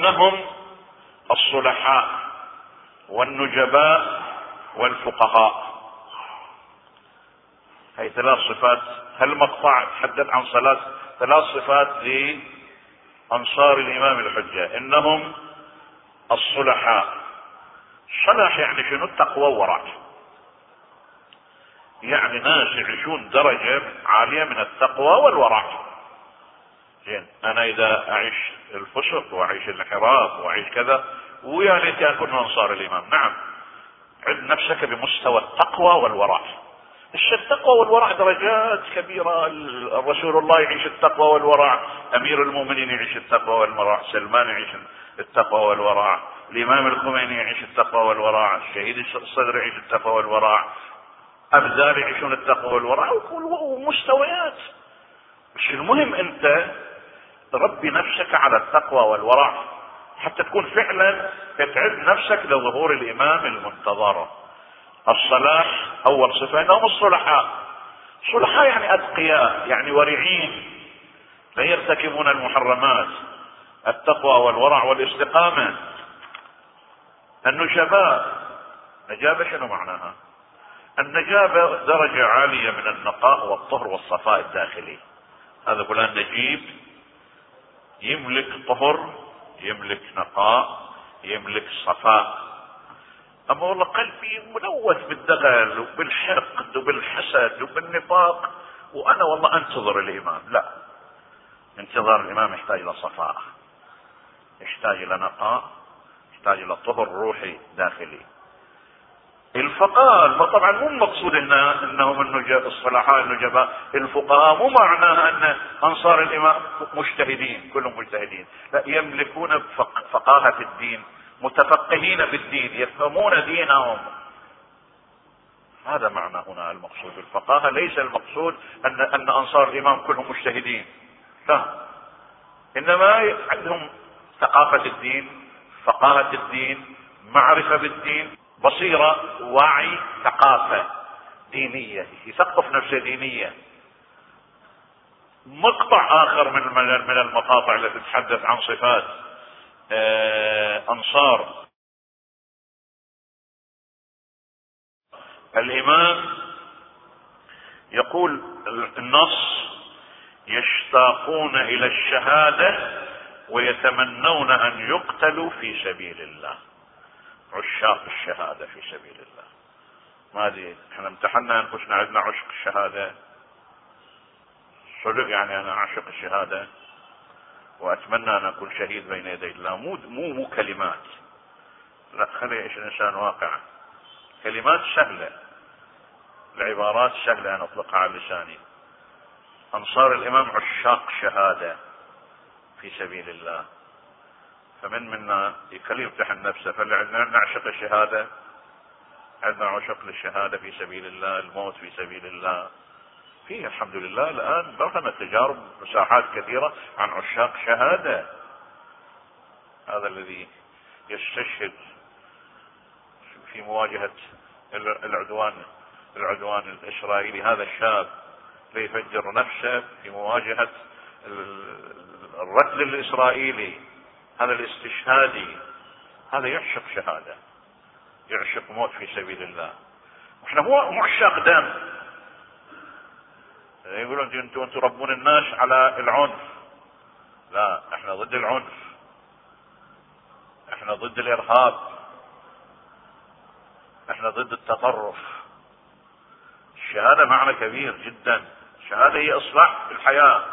إنهم الصلحاء والنجباء والفقهاء. هي ثلاث صفات. هالمقطع تحدث عن صلاة. ثلاث صفات لأنصار الإمام الحجة. إنهم الصلحاء. صلح يعني شنو؟ التقوى والورع يعني ناس يعيشون درجة عالية من التقوى والورع زين. أنا إذا أعيش الفسق وأعيش الانحراف وأعيش كذا ويا ليت أكون أنصار الإمام. نعم. عد نفسك بمستوى التقوى والورع التقوى والورع درجات كبيرة. الرسول الله يعيش التقوى والورع أمير المؤمنين يعيش التقوى والورع سلمان يعيش التقوى والورع الإمام الخميني يعيش التقوى والورع الشهيد الصدر يعيش التقوى والورع أبذال يعيشون التقوى والورع ومستويات. مش المهم أنت تربي نفسك على التقوى والورع حتى تكون فعلا تتعب نفسك لظهور الإمام المنتظر. الصلاح أول صفة إنهم الصلحاء. صلحاء يعني أتقياء يعني ورعين. لا يرتكبون المحرمات. التقوى والورع والاستقامة. النجباء نجابة شنو معناها؟ النجابة درجة عالية من النقاء والطهر والصفاء الداخلي. هذا فلان نجيب يملك طهر يملك نقاء يملك صفاء. أما والله قلبي ملوث بالدغل وبالحقد وبالحسد وبالنفاق وأنا والله أنتظر الإمام. لا. انتظار الإمام يحتاج إلى صفاء يحتاج إلى نقاء يحتاج إلى طهر روحي داخلي. الفقهاء طبعا مو المقصود إن إنهم النجب الصلحاء النجباء الفقهاء مو معناها أن أنصار الإمام مجتهدين كلهم مجتهدين. لا يملكون فقاهة الدين متفقهين في الدين يفهمون دينهم. هذا معنى هنا المقصود. الفقاهة ليس المقصود أن أن أنصار الإمام كلهم مجتهدين. لا. إنما عندهم ثقافة الدين فقاهة الدين معرفة بالدين بصيرة وعي ثقافة دينية. يثقف نفسه دينيا مقطع آخر من من المقاطع التي تتحدث عن صفات آه، أنصار. الإمام يقول النص يشتاقون إلى الشهادة ويتمنون أن يقتلوا في سبيل الله. عشاق الشهادة في سبيل الله. ما أدري إحنا امتحنا أنفسنا عندنا عشق الشهادة. صدق يعني أنا اعشق الشهادة. وأتمنى أن أكون شهيد بين يدي الله. مو مو مو كلمات. لا خلي يعيش الإنسان واقعا كلمات سهلة. العبارات سهلة أن أطلقها على لساني. أنصار الإمام عشاق شهادة في سبيل الله. فمن منا يخليه يمتحن نفسه. فلنعشق الشهادة. عندنا عشق للشهادة في سبيل الله الموت في سبيل الله. فيه الحمد لله الآن برهنت تجارب مساحات كثيرة عن عشاق شهادة. هذا الذي يستشهد في مواجهة العدوان العدوان الإسرائيلي. هذا الشاب ليفجر نفسه في مواجهة الركل الإسرائيلي. هذا الاستشهادي هذا يعشق شهادة يعشق موت في سبيل الله. إحنا مو عشاق دم. يقولون أنتم تربون الناس على العنف. لا إحنا ضد العنف. إحنا ضد الإرهاب. إحنا ضد التطرف. الشهادة معنى كبير جدا. الشهادة هي إصلاح الحياة.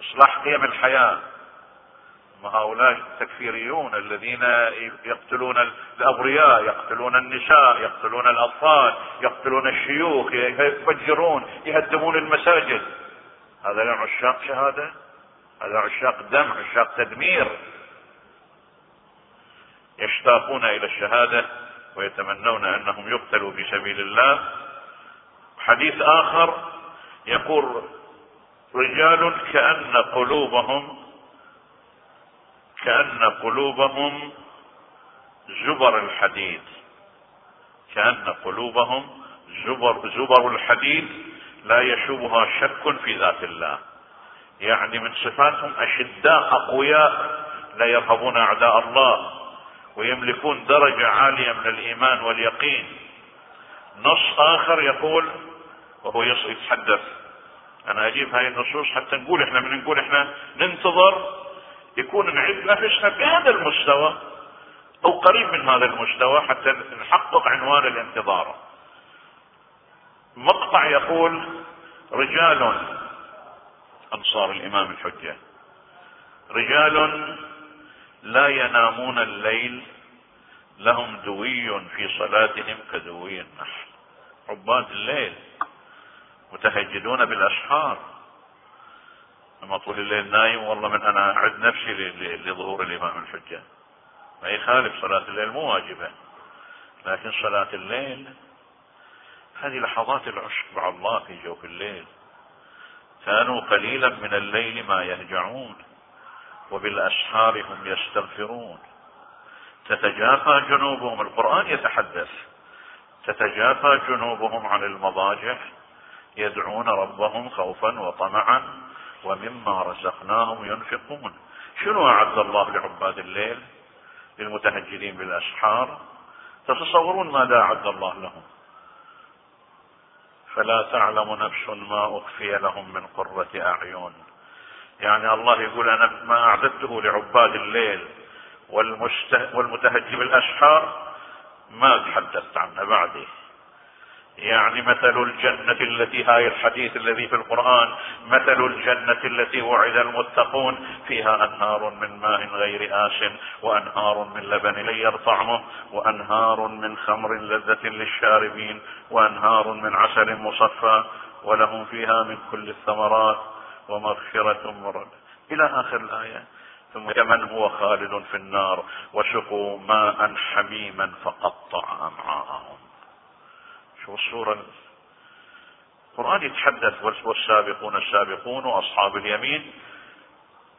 إصلاح قيم الحياة. هؤلاء التكفيريون الذين يقتلون الابرياء يقتلون النساء يقتلون الأطفال يقتلون الشيوخ يفجرون يهدمون المساجد. هذا عشاق شهادة؟ هذا عشاق دم عشاق تدمير. يشتاقون إلى الشهادة ويتمنون أنهم يقتلوا في سبيل الله. حديث آخر يقول رجال كأن قلوبهم كأن قلوبهم زبر الحديد. كأن قلوبهم زبر زبر الحديد لا يشوبها شك في ذات الله. يعني من صفاتهم أشداء أقوياء لا يرهبون أعداء الله ويملكون درجة عالية من الإيمان واليقين. نص آخر يقول وهو يتحدث. أنا أجيب هاي النصوص حتى نقول إحنا من نقول إحنا ننتظر يكون نعد نفسنا بهذا المستوى أو قريب من هذا المستوى حتى نحقق عنوان الانتظار. مقطع يقول رجال أنصار الإمام الحجة رجال لا ينامون الليل لهم دوي في صلاتهم كدوي النحل. عباد الليل متهجدون بالاسحار لما طول الليل نايم والله من أنا أعد نفسي لظهور الإمام الحجه ما يخالف صلاة الليل مو واجبة لكن صلاة الليل هذه لحظات العشق مع الله في جوف الليل. كانوا قليلا من الليل ما يهجعون وبالأسحار هم يستغفرون. تتجافى جنوبهم القرآن يتحدث. تتجافى جنوبهم عن المضاجع يدعون ربهم خوفا وطمعا. ومما رزقناهم ينفقون. شنو أعد الله لعباد الليل؟ للمتهجدين بالأسحار؟ تتصورون ماذا أعد الله لهم؟ فلا تعلم نفس ما أخفي لهم من قرة أعين. يعني الله يقول أنا ما أعددته لعباد الليل والمتهجي بالأسحار ما تحدثت عنه بعدي. يعني مثل الجنة التي هاي الحديث الذي في القرآن مثل الجنة التي وعد المتقون فيها أنهار من ماء غير آس وأنهار من لبن لير طعمه وأنهار من خمر لذة للشاربين وأنهار من عسل مصفى ولهم فيها من كل الثمرات ومغفرة من إلى آخر الآية. ثم كمن هو خالد في النار؟ وسقوا ماء حميما فقطع أمعاءهم. شو الصورة القرآن يتحدث والسابقون السابقون وأصحاب اليمين.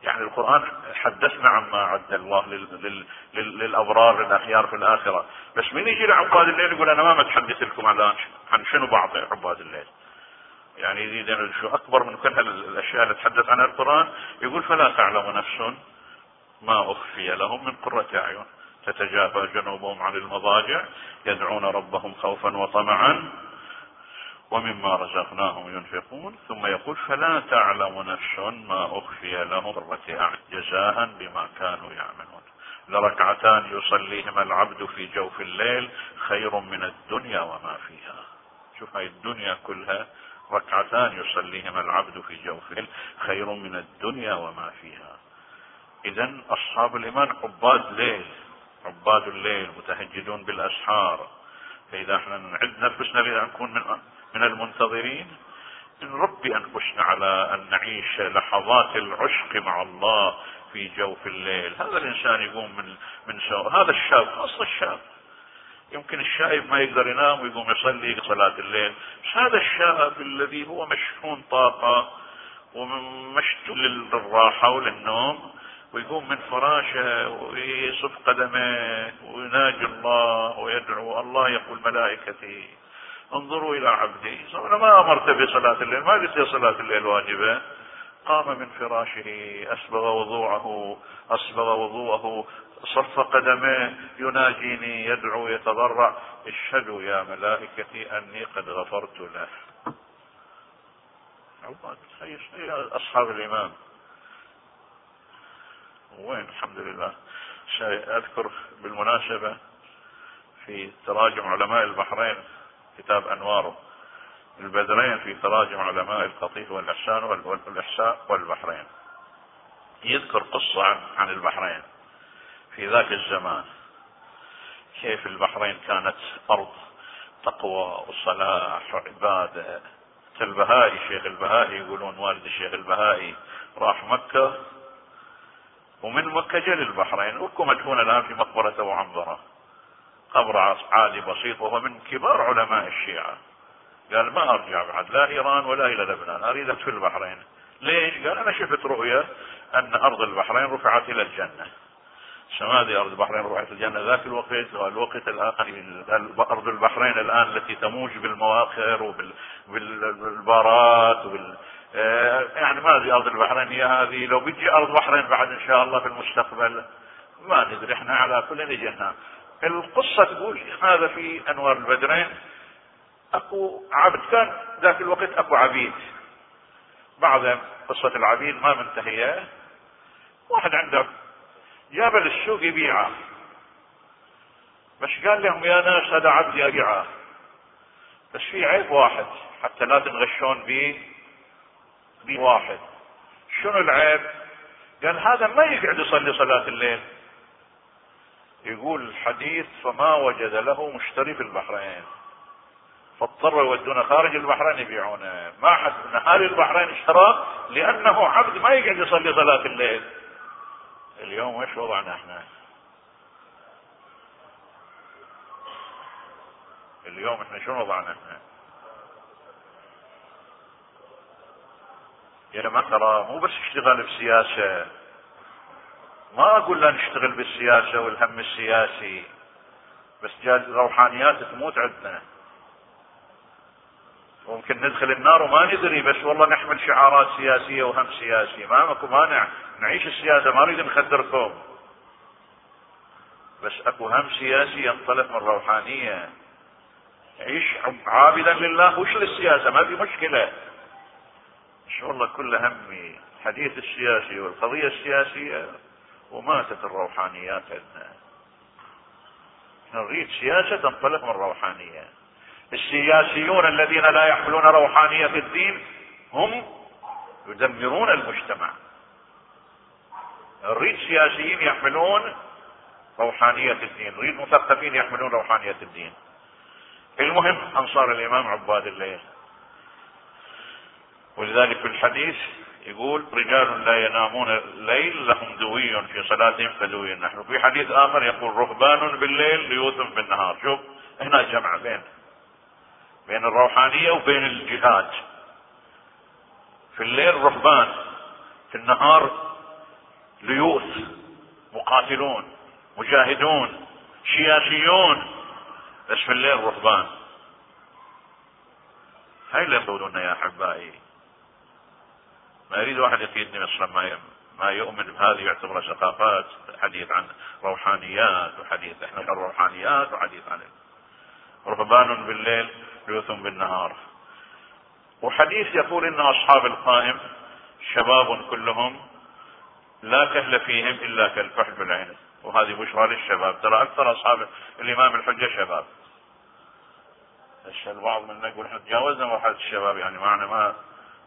يعني القرآن حدثنا عما أعد الله لل... لل... للأبرار للأخيار في الآخرة. بس من يجي لعباد الليل يقول أنا ما متحدث لكم عن عن شنو بعض عباد الليل. يعني يزيد شو أكبر من كل الأشياء اللي تحدث عنها القرآن يقول فلا تعلم نفس ما أخفي لهم من قرة أعين. تتجافى جنوبهم عن المضاجع يدعون ربهم خوفا وطمعا ومما رزقناهم ينفقون. ثم يقول فلا تعلم نفس ما أخفي لهم قرة جزاء بما كانوا يعملون. لركعتان يصليهما العبد في جوف الليل خير من الدنيا وما فيها. شوف هاي الدنيا كلها ركعتان يصليهما العبد في جوف الليل خير من الدنيا وما فيها. اذا أصحاب الإيمان عباد ليل عباد الليل متهجدون بالأسحار. فإذا إحنا نعد نفسنا لأن نكون من من المنتظرين نربي انفسنا على أن نعيش لحظات العشق مع الله في جوف الليل. هذا الإنسان يقوم من من سو... هذا الشاب خاصة الشاب. يمكن الشايب ما يقدر ينام ويقوم يصلي صلاة الليل. بس هذا الشاب الذي هو مشحون طاقة ومشتول للراحة وللنوم ويقوم من فراشه ويصف قدمه ويناجي الله ويدعو. الله يقول ملائكتي انظروا إلى عبدي. أنا ما أمرت بصلاة الليل ما قلت يا صلاة الليل واجبة. قام من فراشه أسبغ وضوعه اصبغ وضوءه صف قدميه يناجيني يدعو يتضرع. اشهدوا يا ملائكتي أني قد غفرت له. أصحاب الإمام. وين؟ الحمد لله. أذكر بالمناسبة في تراجم علماء البحرين كتاب أنواره. البدرين في تراجم علماء القطيف والاحسان والاحساء والبحرين. يذكر قصة عن, البحرين في ذاك الزمان. كيف البحرين كانت أرض تقوى وصلاح وعبادة. البهائي شيخ البهائي يقولون والد الشيخ البهائي راح مكة ومن مكة جل البحرين وكم مدفون الآن في مقبرة أبو عنبرة. قبر عادي بسيط وهو من كبار علماء الشيعة. قال ما أرجع بعد لا إيران ولا إلى لبنان أريد في البحرين. ليش؟ قال أنا شفت رؤية أن أرض البحرين رفعت إلى الجنة. شمال أرض البحرين رفعت الجنة ذاك الوقت والوقت الآن أرض البحرين الآن التي تموج بالمواخر وبالبارات وبال يعني ما ادري أرض البحرين هي هذه لو بيجي أرض بحرين بعد إن شاء الله في المستقبل ما ندري إحنا على كل نجينا القصة تقول هذا في أنوار البدرين. أكو عبد كان ذاك الوقت أكو عبيد. بعد قصة العبيد ما منتهية. واحد عنده جاب للسوق يبيعه. بس قال لهم يا ناس هذا عبدي ابيعه بس في عيب واحد حتى لا تنغشون به بواحد. شنو العيب؟ قال هذا ما يقعد يصلي صلاة الليل. يقول الحديث فما وجد له مشتري في البحرين. فاضطروا يودونه خارج البحرين يبيعونه. ما حد من اهالي البحرين اشتراه لأنه عبد ما يقعد يصلي صلاة الليل. اليوم إيش وضعنا إحنا؟ اليوم إحنا شنو وضعنا إحنا؟ جماعة ترى مو بس اشتغال بسياسة. ما أقول لا نشتغل بالسياسة والهم السياسي بس جاز روحانيات تموت عندنا. ممكن ندخل النار وما ندري بس والله نحمل شعارات سياسية وهم سياسي. ما ماكو مانع نعيش السياسة ما نريد نخدركم. بس أكو هم سياسي ينطلق من روحانية. عيش عابدا لله وش للسياسة؟ ما في مشكلة. والله كل همي حديث السياسي والقضية السياسية وماتت الروحانيات عندنا. نريد سياسة تنطلق من روحانية. السياسيون الذين لا يحملون روحانية الدين هم يدمرون المجتمع. نريد سياسيين يحملون روحانية الدين. نريد مثقفين يحملون روحانية الدين. المهم أنصار الإمام عباد الليل ولذلك في الحديث يقول رجال لا ينامون الليل لهم دوي في صلاتهم كدوي نحن في حديث آخر يقول رهبان بالليل ليوث بالنهار شوف هنا جمع بين بين الروحانية وبين الجهاد. في الليل رهبان في النهار ليوث مقاتلون مجاهدون سياسيون بس في الليل رهبان. هاي اللي يقولون يا أحبائي. ما يريد واحد يقيدني مثلا ما ما يؤمن بهذه يعتبرها ثقافات حديث عن روحانيات وحديث إحنا عن روحانيات وحديث عن رهبان بالليل ليوث بالنهار. وحديث يقول ان أصحاب القائم شباب كلهم لا كهل فيهم إلا كالفحل بالعين. وهذه بشرى للشباب. ترى أكثر أصحاب الإمام الحجة شباب. البعض منا يقول إحنا تجاوزنا مرحلة الشباب يعني معنا ما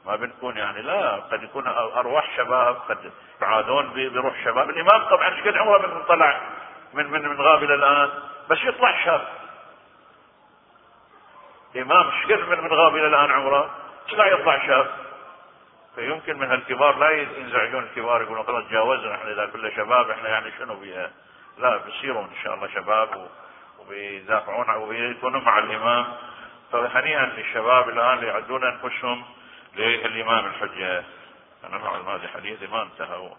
ما بنكون يعني لا قد يكون أرواح شباب قد يعادون بروح شباب. الإمام طبعا إيش قد عمره من طلع من من من غاب إلى الآن؟ بس يطلع شاب. إمام إيش قد من من غاب إلى الآن عمره؟ لا يطلع شاب؟ فيمكن من الكبار لا ينزعجون الكبار يقولون خلاص تجاوزنا إحنا إذا كل شباب إحنا يعني شنو بيها لا بيصيرون إن شاء الله شباب وبيدافعون وبيكونوا مع الإمام. فهنيئا للشباب الآن يعدون أنفسهم. للإمام الحجه أنا مع هذا حديث ما انتهوا